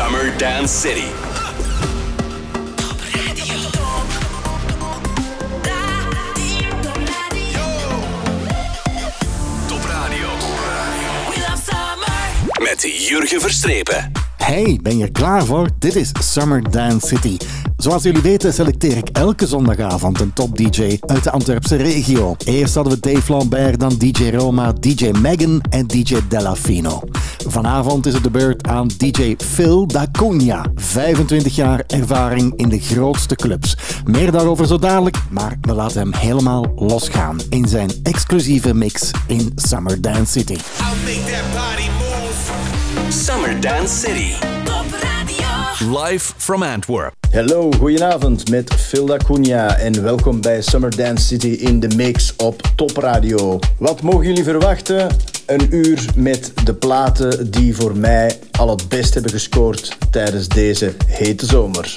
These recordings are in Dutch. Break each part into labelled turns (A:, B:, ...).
A: Summer Dance City. Met Jurgen Verstrepen.
B: Hey, ben je klaar voor? Dit is Summer Dance City. Zoals jullie weten selecteer ik elke zondagavond een top DJ uit de Antwerpse regio. Eerst hadden we Dave Lambert, dan DJ Roma, DJ Megan en DJ Delafino. Vanavond is het de beurt aan DJ Phil da Cunha. 25 jaar ervaring in de grootste clubs. Meer daarover zo dadelijk, maar we laten hem helemaal losgaan in zijn exclusieve mix in Summer Dance City.
A: Summer Dance City. Live from Antwerp.
C: Hallo, goedenavond met Phil Cunha en welkom bij Summer Dance City in de mix op Top Radio. Wat mogen jullie verwachten? Een uur met de platen die voor mij al het best hebben gescoord tijdens deze hete zomer.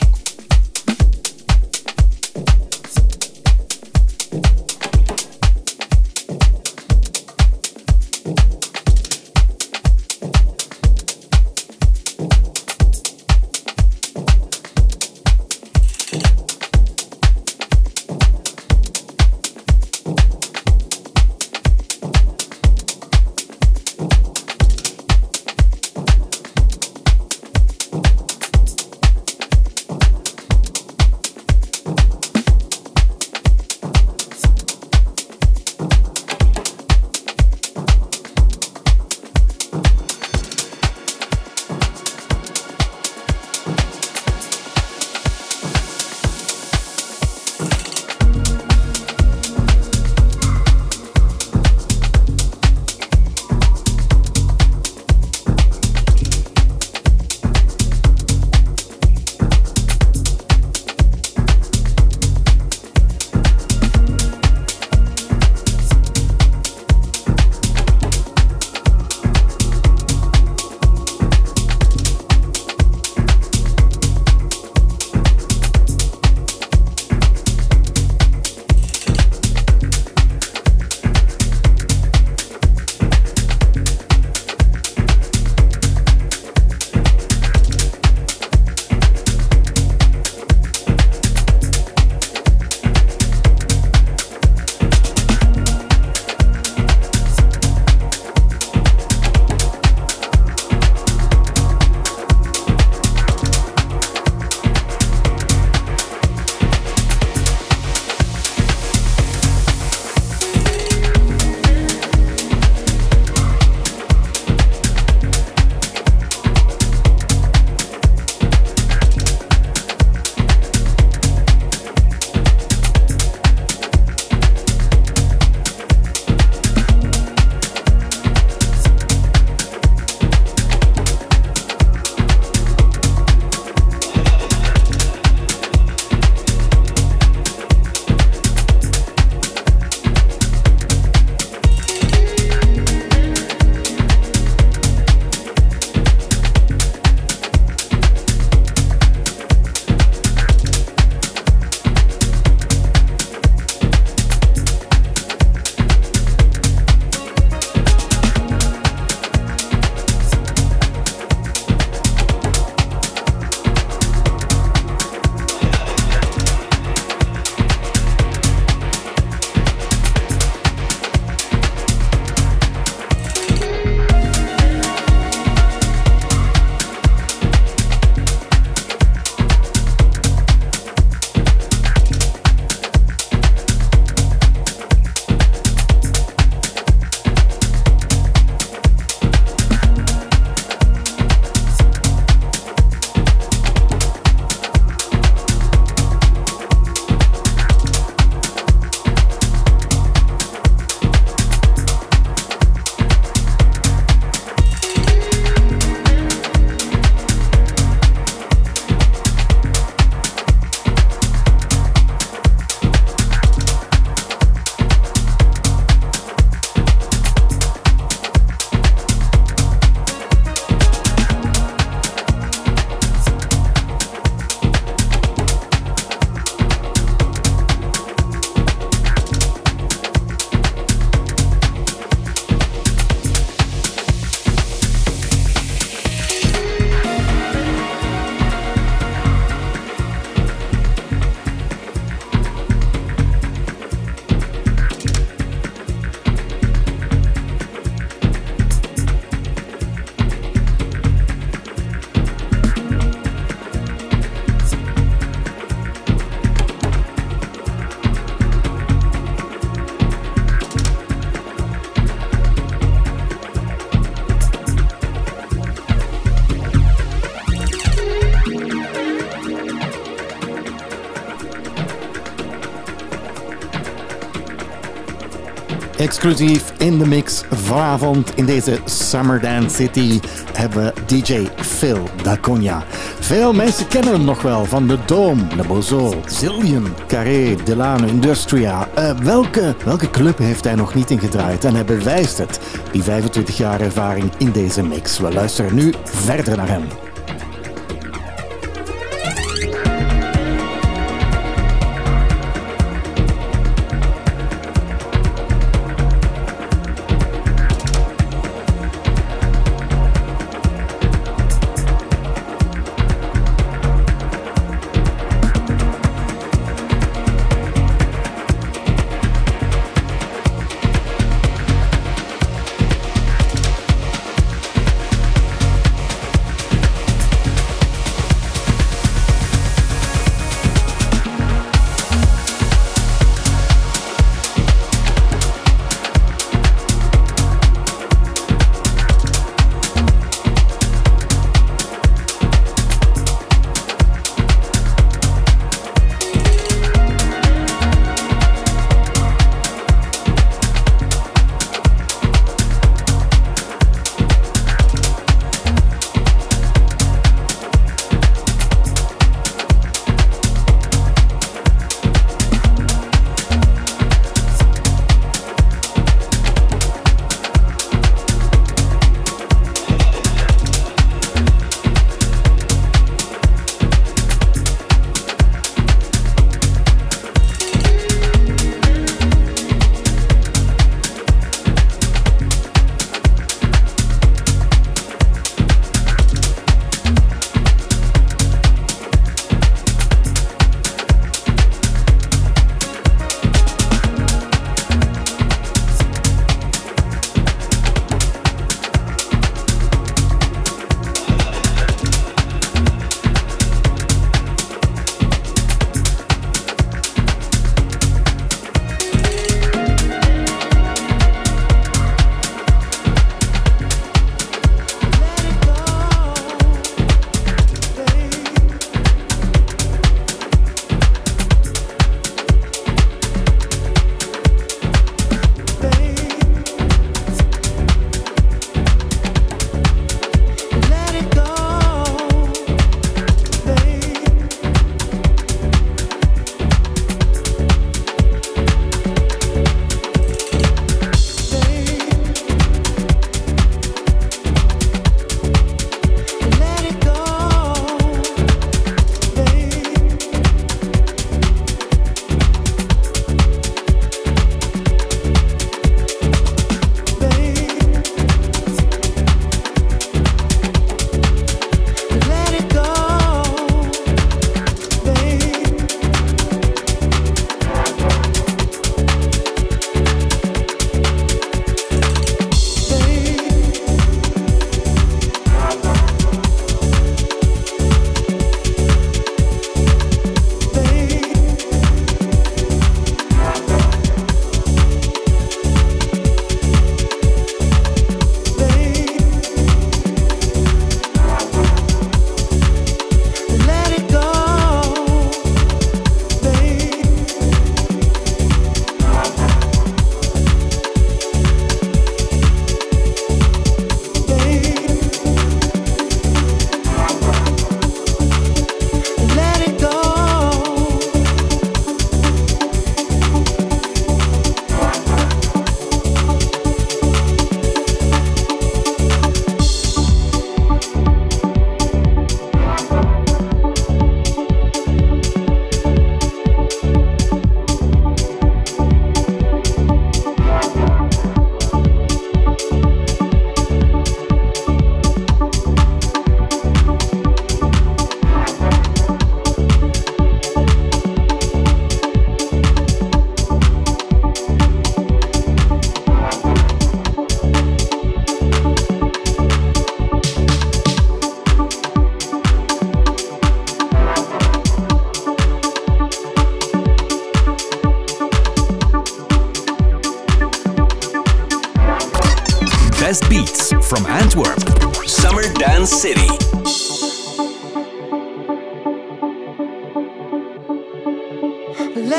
B: Exclusief in de mix vanavond in deze Summer Dance City hebben we DJ Phil Daconia. Veel mensen kennen hem nog wel van de Dome, Le Bozo, Zillion, Carré, Delano Industria. Uh, welke, welke club heeft hij nog niet ingedraaid? En hij bewijst het, die 25 jaar ervaring in deze mix. We luisteren nu verder naar hem.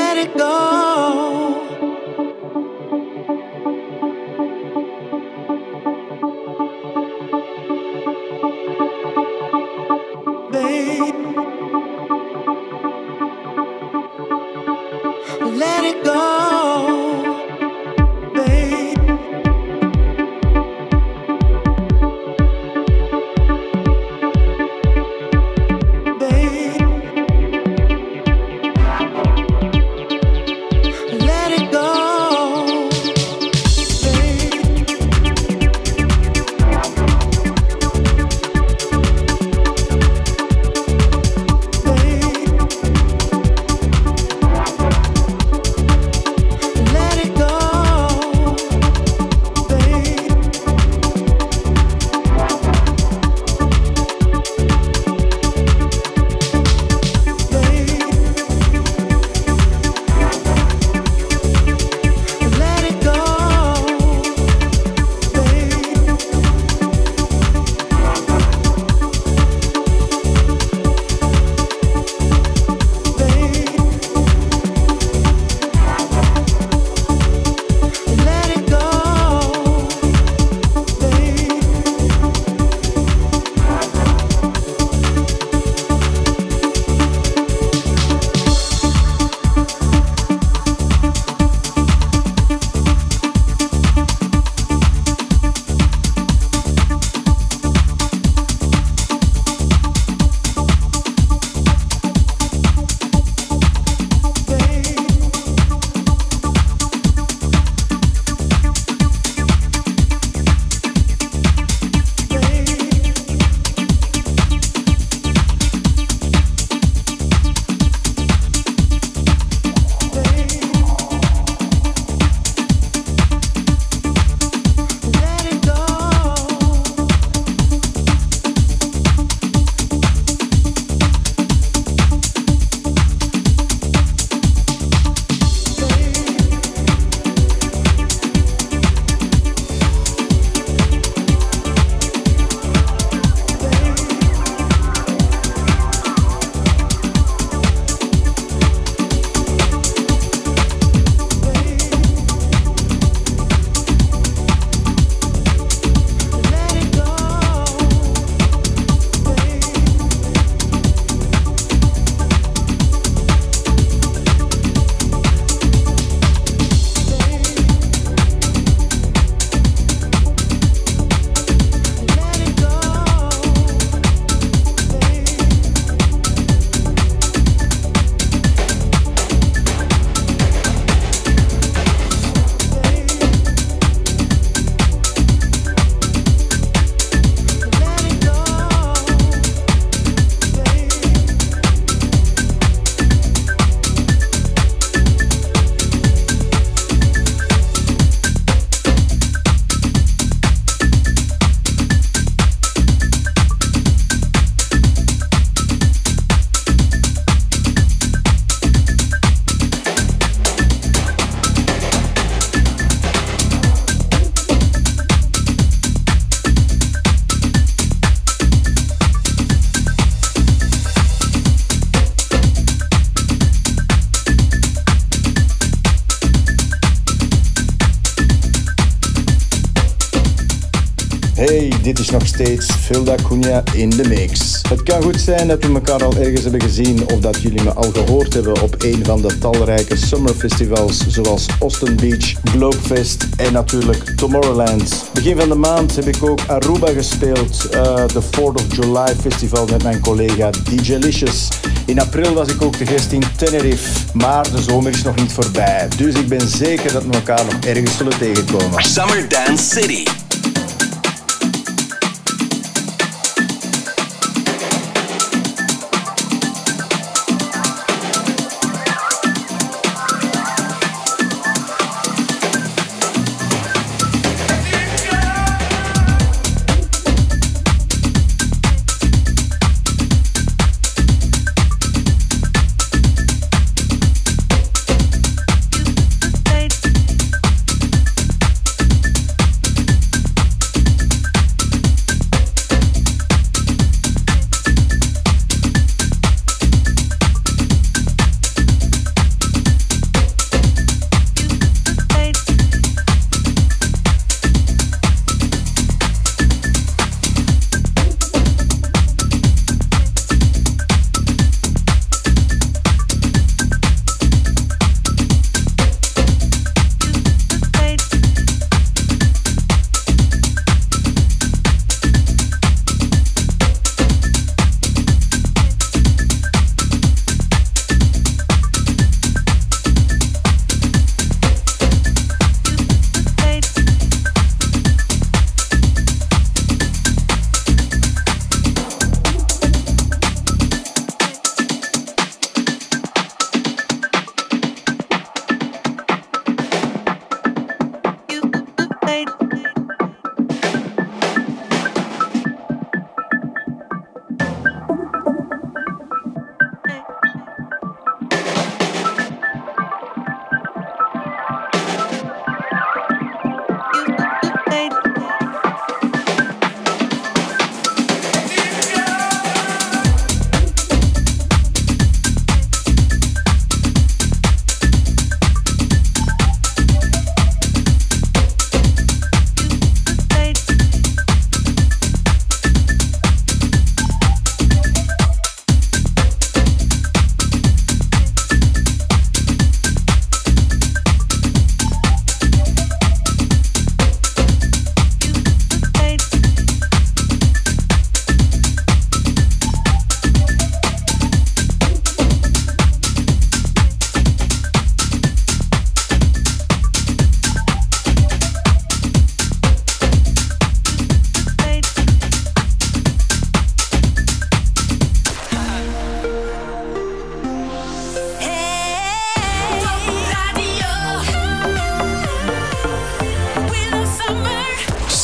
D: Let it go.
C: Nog steeds Filda Cunha in de mix. Het kan goed zijn dat we elkaar al ergens hebben gezien of dat jullie me al gehoord hebben op een van de talrijke summerfestivals zoals Austin Beach, Globefest en natuurlijk Tomorrowland. Begin van de maand heb ik ook Aruba gespeeld, uh, de 4th of July festival met mijn collega DJ Licious. In april was ik ook de gast in Tenerife, maar de zomer is nog niet voorbij. Dus ik ben zeker dat we elkaar nog ergens zullen tegenkomen.
A: Summer Dance City.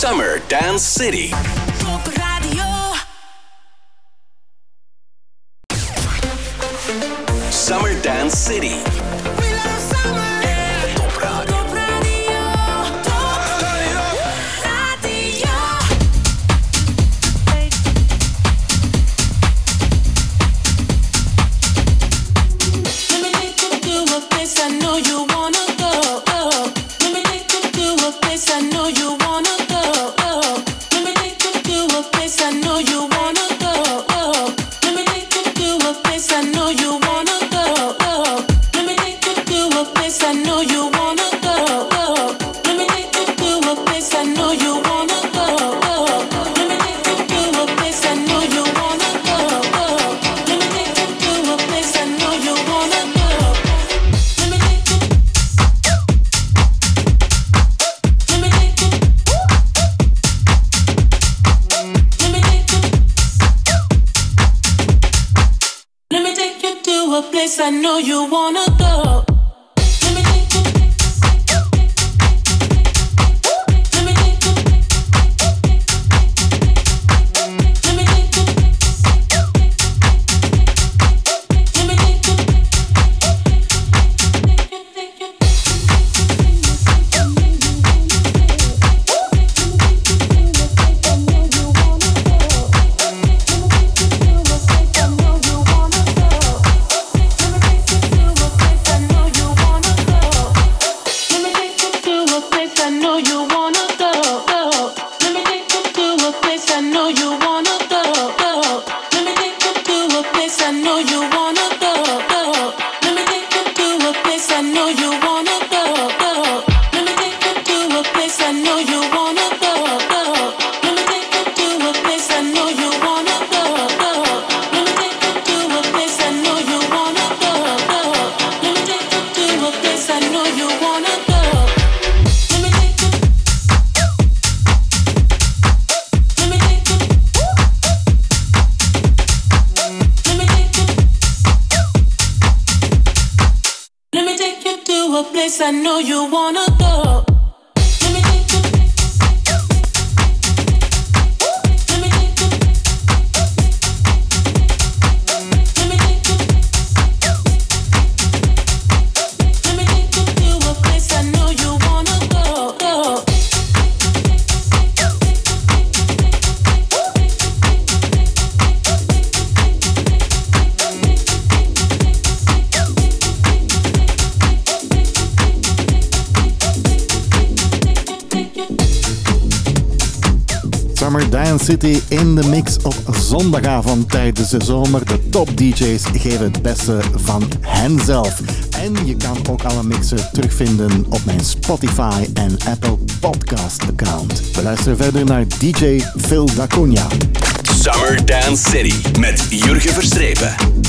A: Summer
D: Dance City. Top Radio. Summer Dance
B: City. City in de mix op zondagavond tijdens de zomer. De top DJ's geven het beste van henzelf. En je kan ook alle mixen terugvinden op mijn Spotify en Apple Podcast account. We luisteren verder naar DJ Phil Dacunia.
A: Summer Dance City met Jurgen Verstrepen.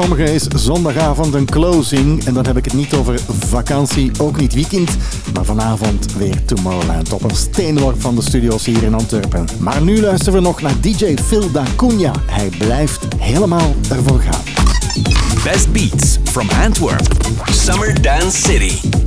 B: Sommigen is zondagavond een closing. En dan heb ik het niet over vakantie, ook niet weekend. Maar vanavond weer Tomorrowland op een steenworp van de studio's hier in Antwerpen. Maar nu luisteren we nog naar DJ Phil D'Acunha. Hij blijft helemaal ervoor gaan.
A: Best beats from Antwerp. Summer Dance City.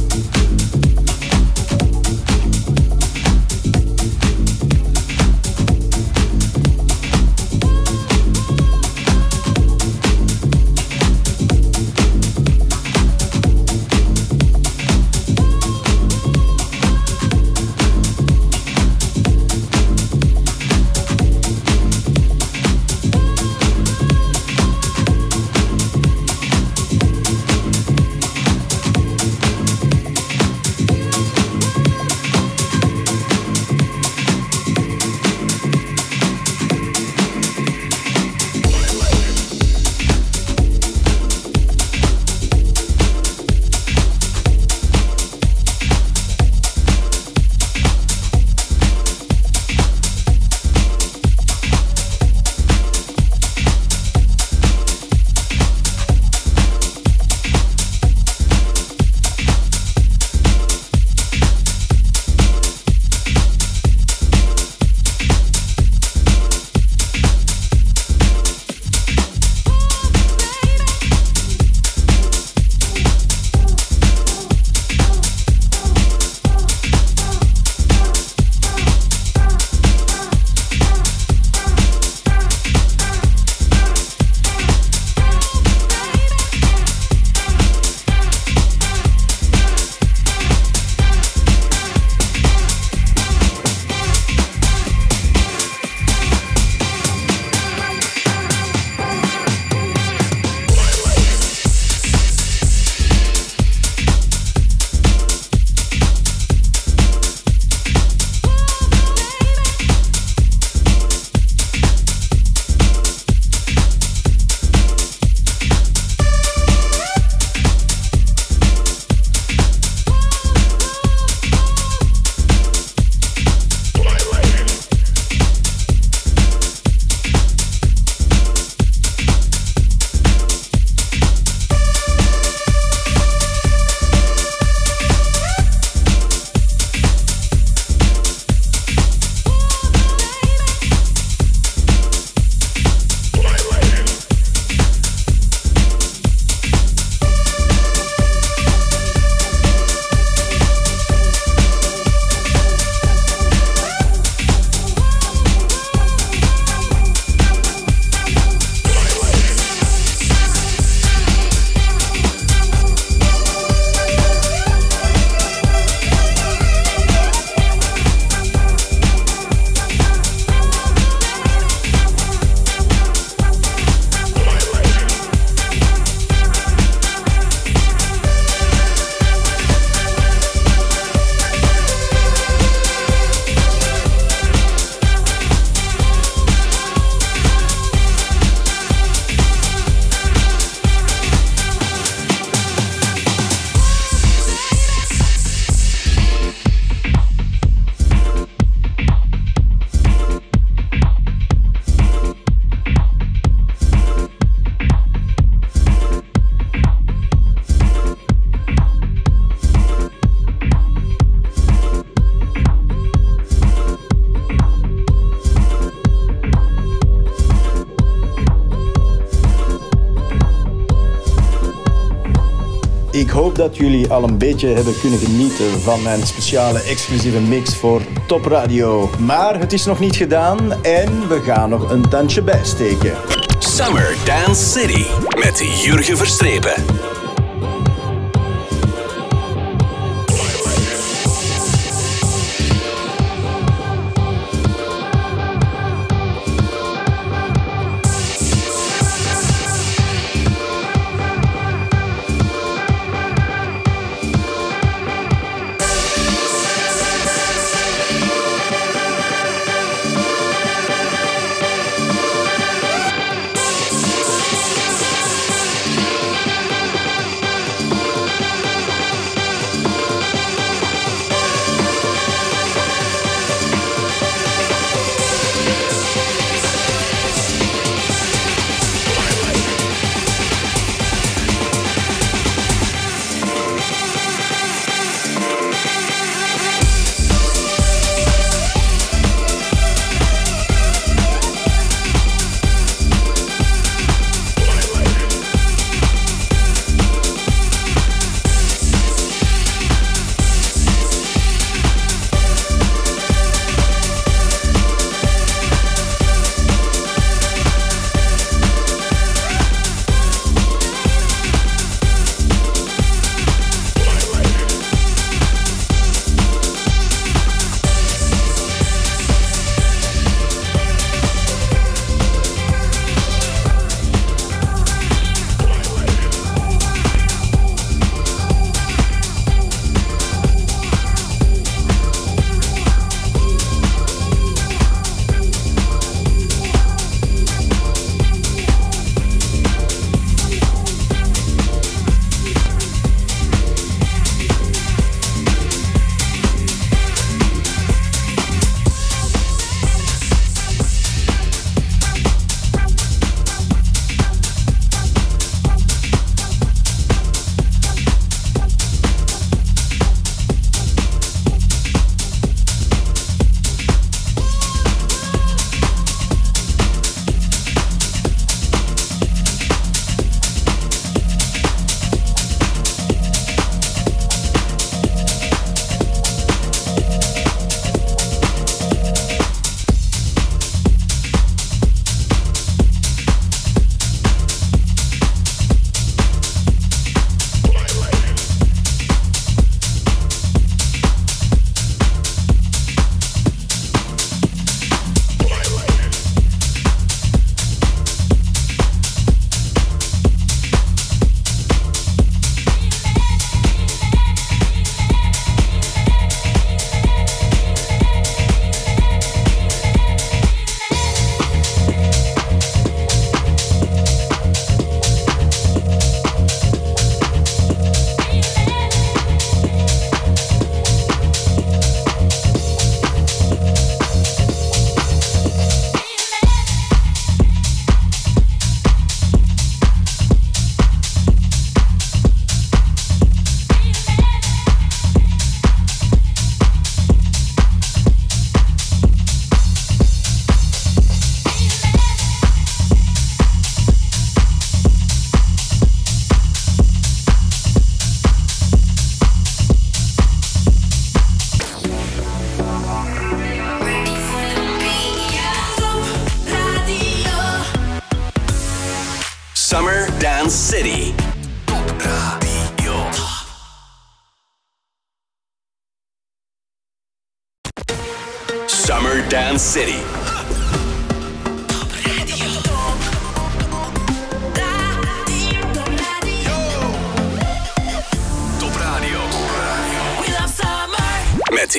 C: Hoop dat jullie al een beetje hebben kunnen genieten van mijn speciale exclusieve mix voor Top Radio. Maar het is nog niet gedaan en we gaan nog een tandje bijsteken.
A: Summer Dance City met Jurgen Verstrepen.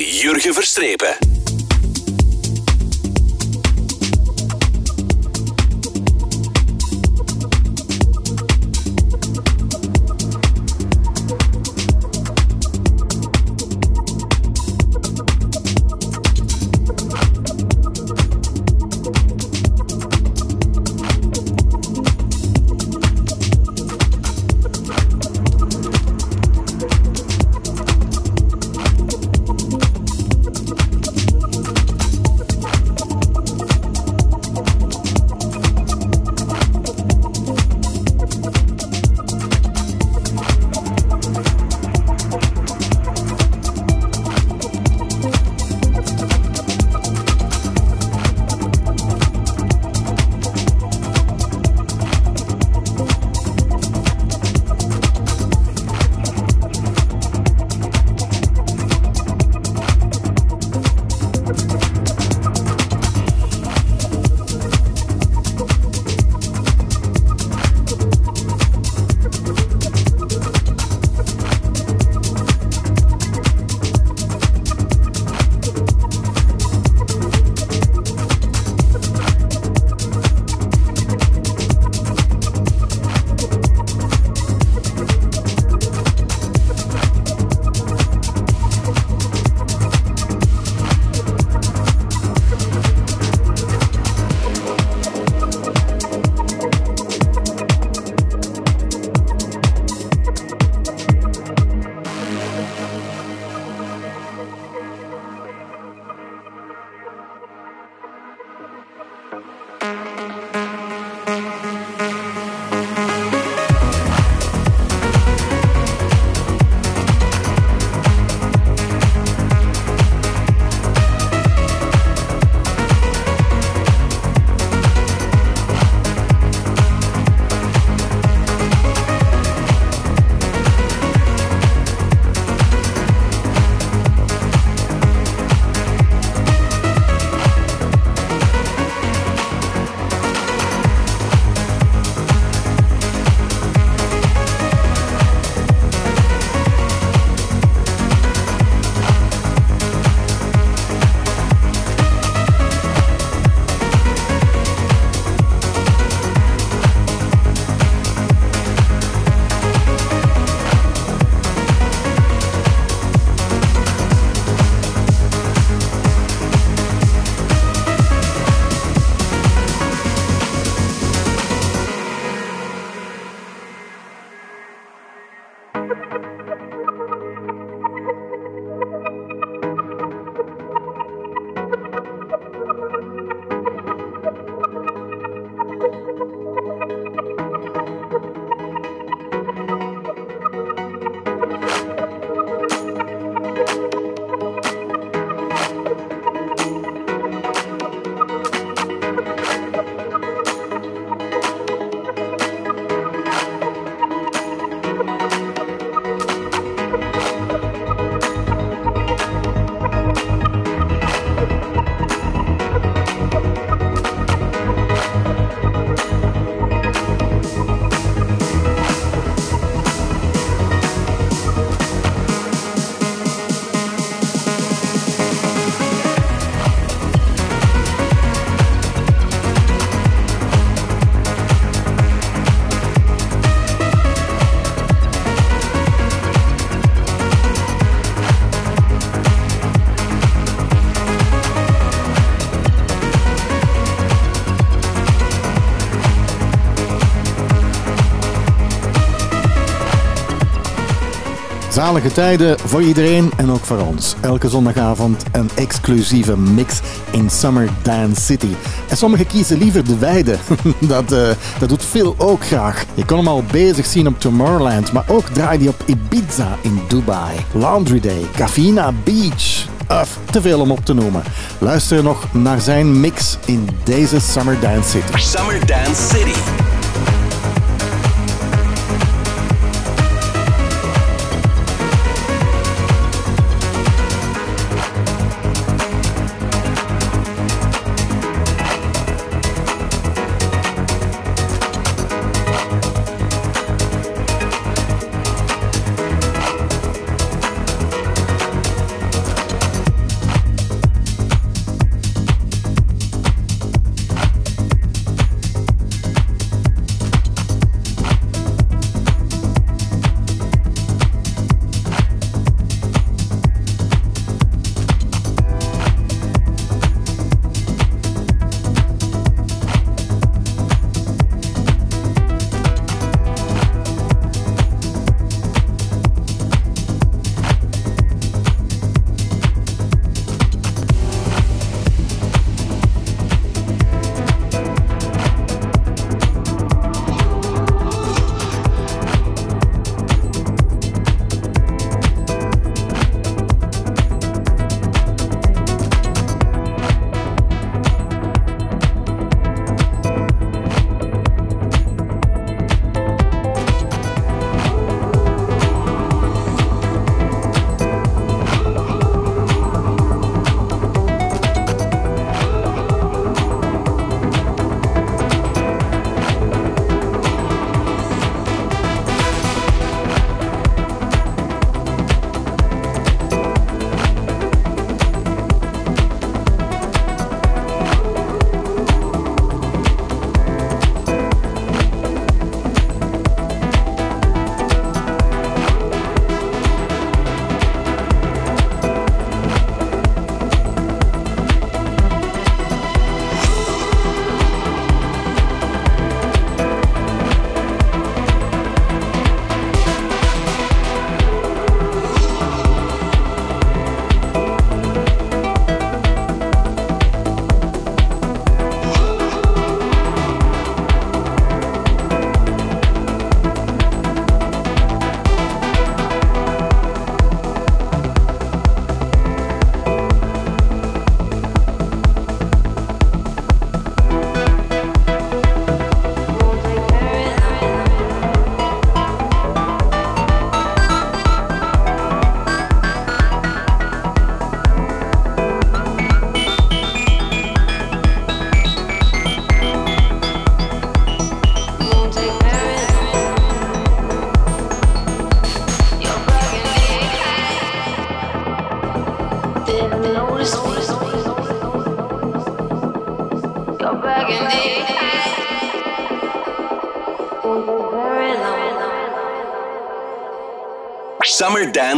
A: Jurgen Verstrepen.
B: Zalige tijden voor iedereen en ook voor ons. Elke zondagavond een exclusieve mix in Summer Dance City. En sommigen kiezen liever de weide. dat, uh, dat doet Phil ook graag. Je kon hem al bezig zien op Tomorrowland, maar ook draait hij op Ibiza in Dubai. Laundry Day, Cafina Beach. Of te veel om op te noemen. Luister nog naar zijn mix in deze Summer Dance City.
A: Summer Dance City.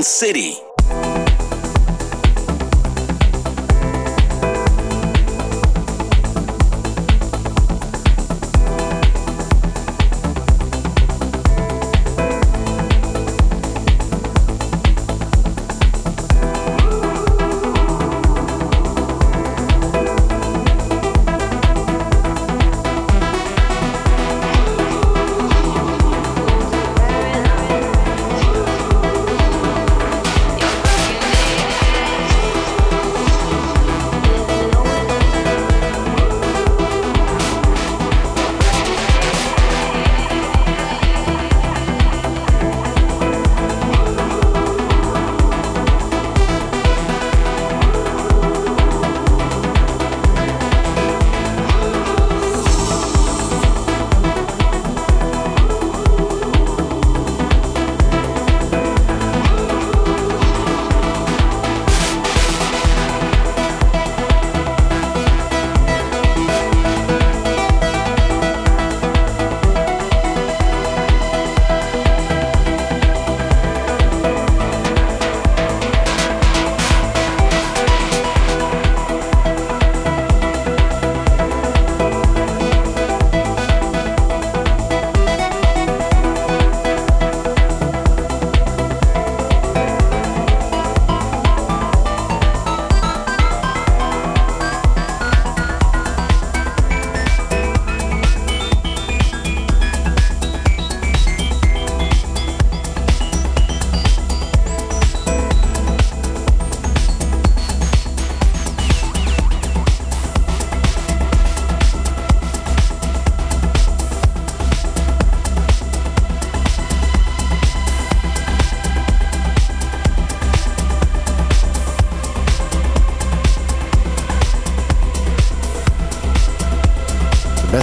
A: City.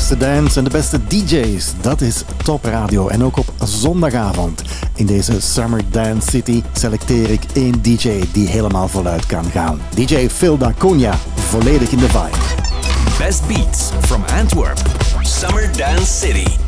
B: Beste dance en de beste DJ's. Dat is Top Radio. En ook op zondagavond in deze Summer Dance City selecteer ik één DJ die helemaal voluit kan gaan. DJ Phil Da Cunha, volledig in de vibe.
A: Best beats from Antwerp. Summer Dance City.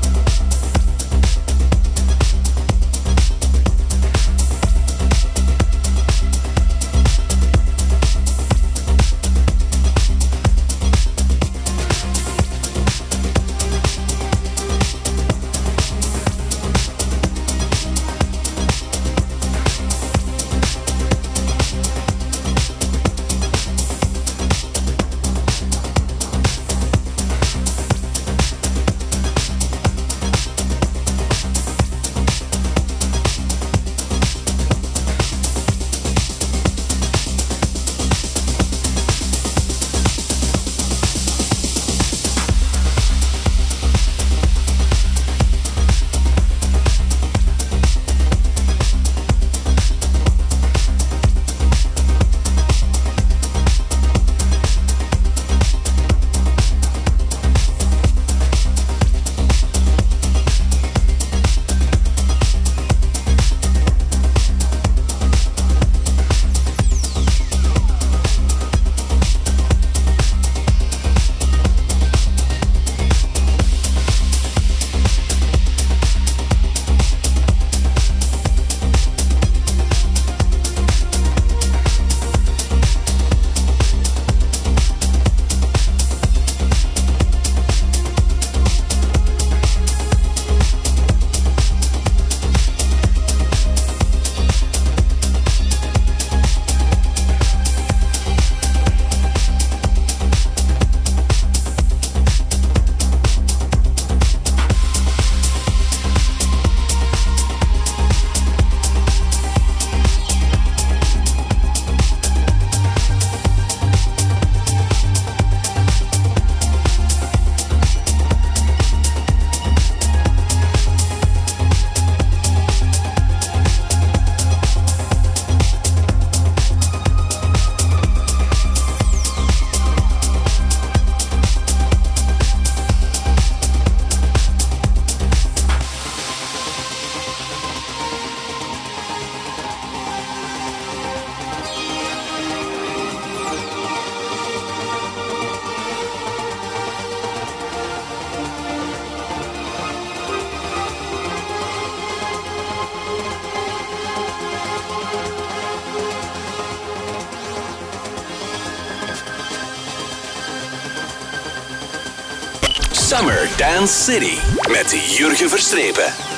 E: City met Jurgen Verstrepen.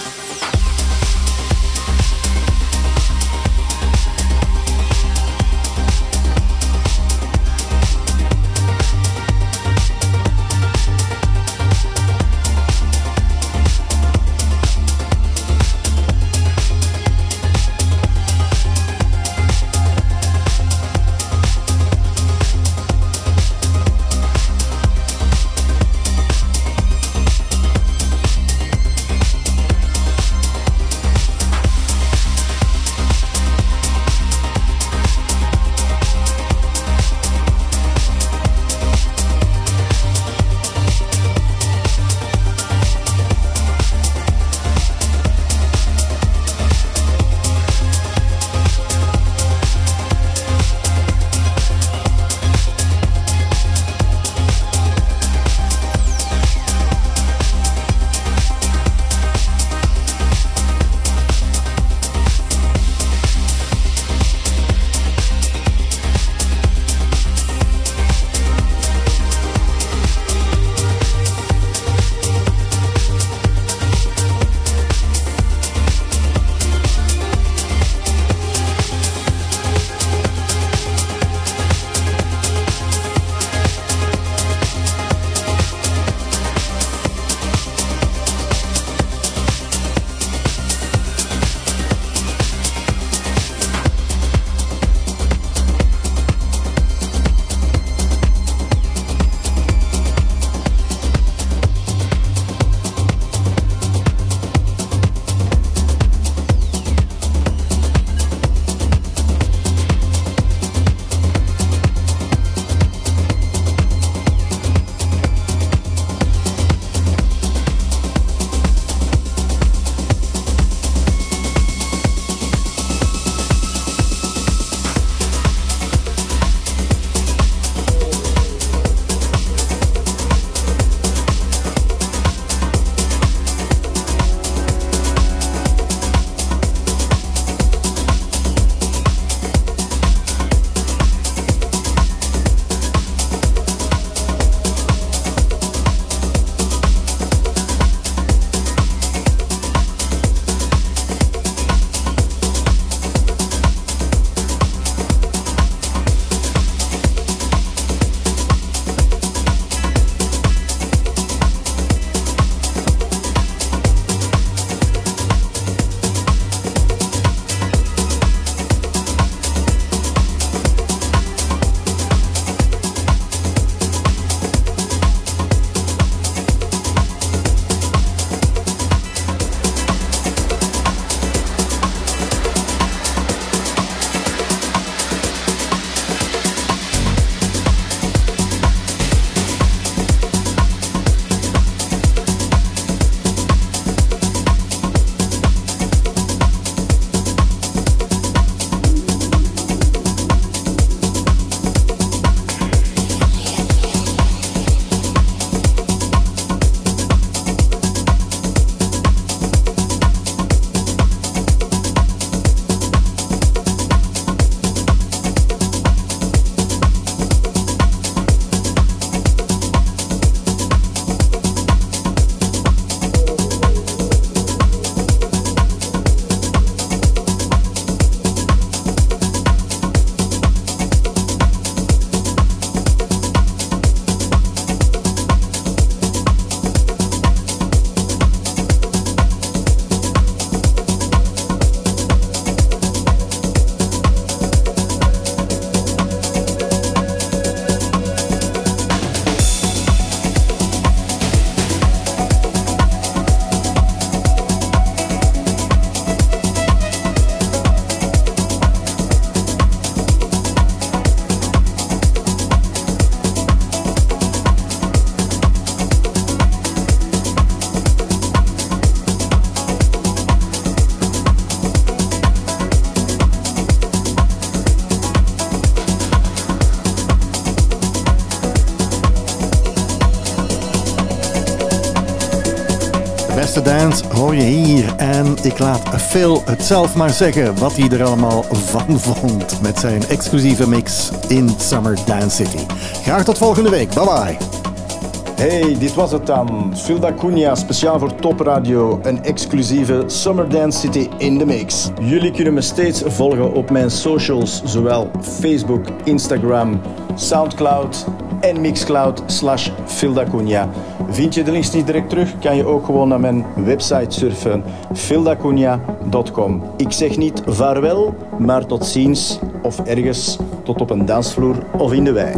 B: Hoor je hier. En ik laat Phil het zelf maar zeggen wat hij er allemaal van vond met zijn exclusieve mix in Summer Dance City. Graag tot volgende week. Bye bye.
C: Hey, dit was het dan. Phil da Cunha, speciaal voor Top Radio. Een exclusieve Summer Dance City in the mix. Jullie kunnen me steeds volgen op mijn socials, zowel Facebook, Instagram, Soundcloud en Mixcloud slash Phil da Cunha. Vind je de links niet direct terug, kan je ook gewoon naar mijn website surfen, phildacunha.com. Ik zeg niet vaarwel, maar tot ziens of ergens tot op een dansvloer of in de wei.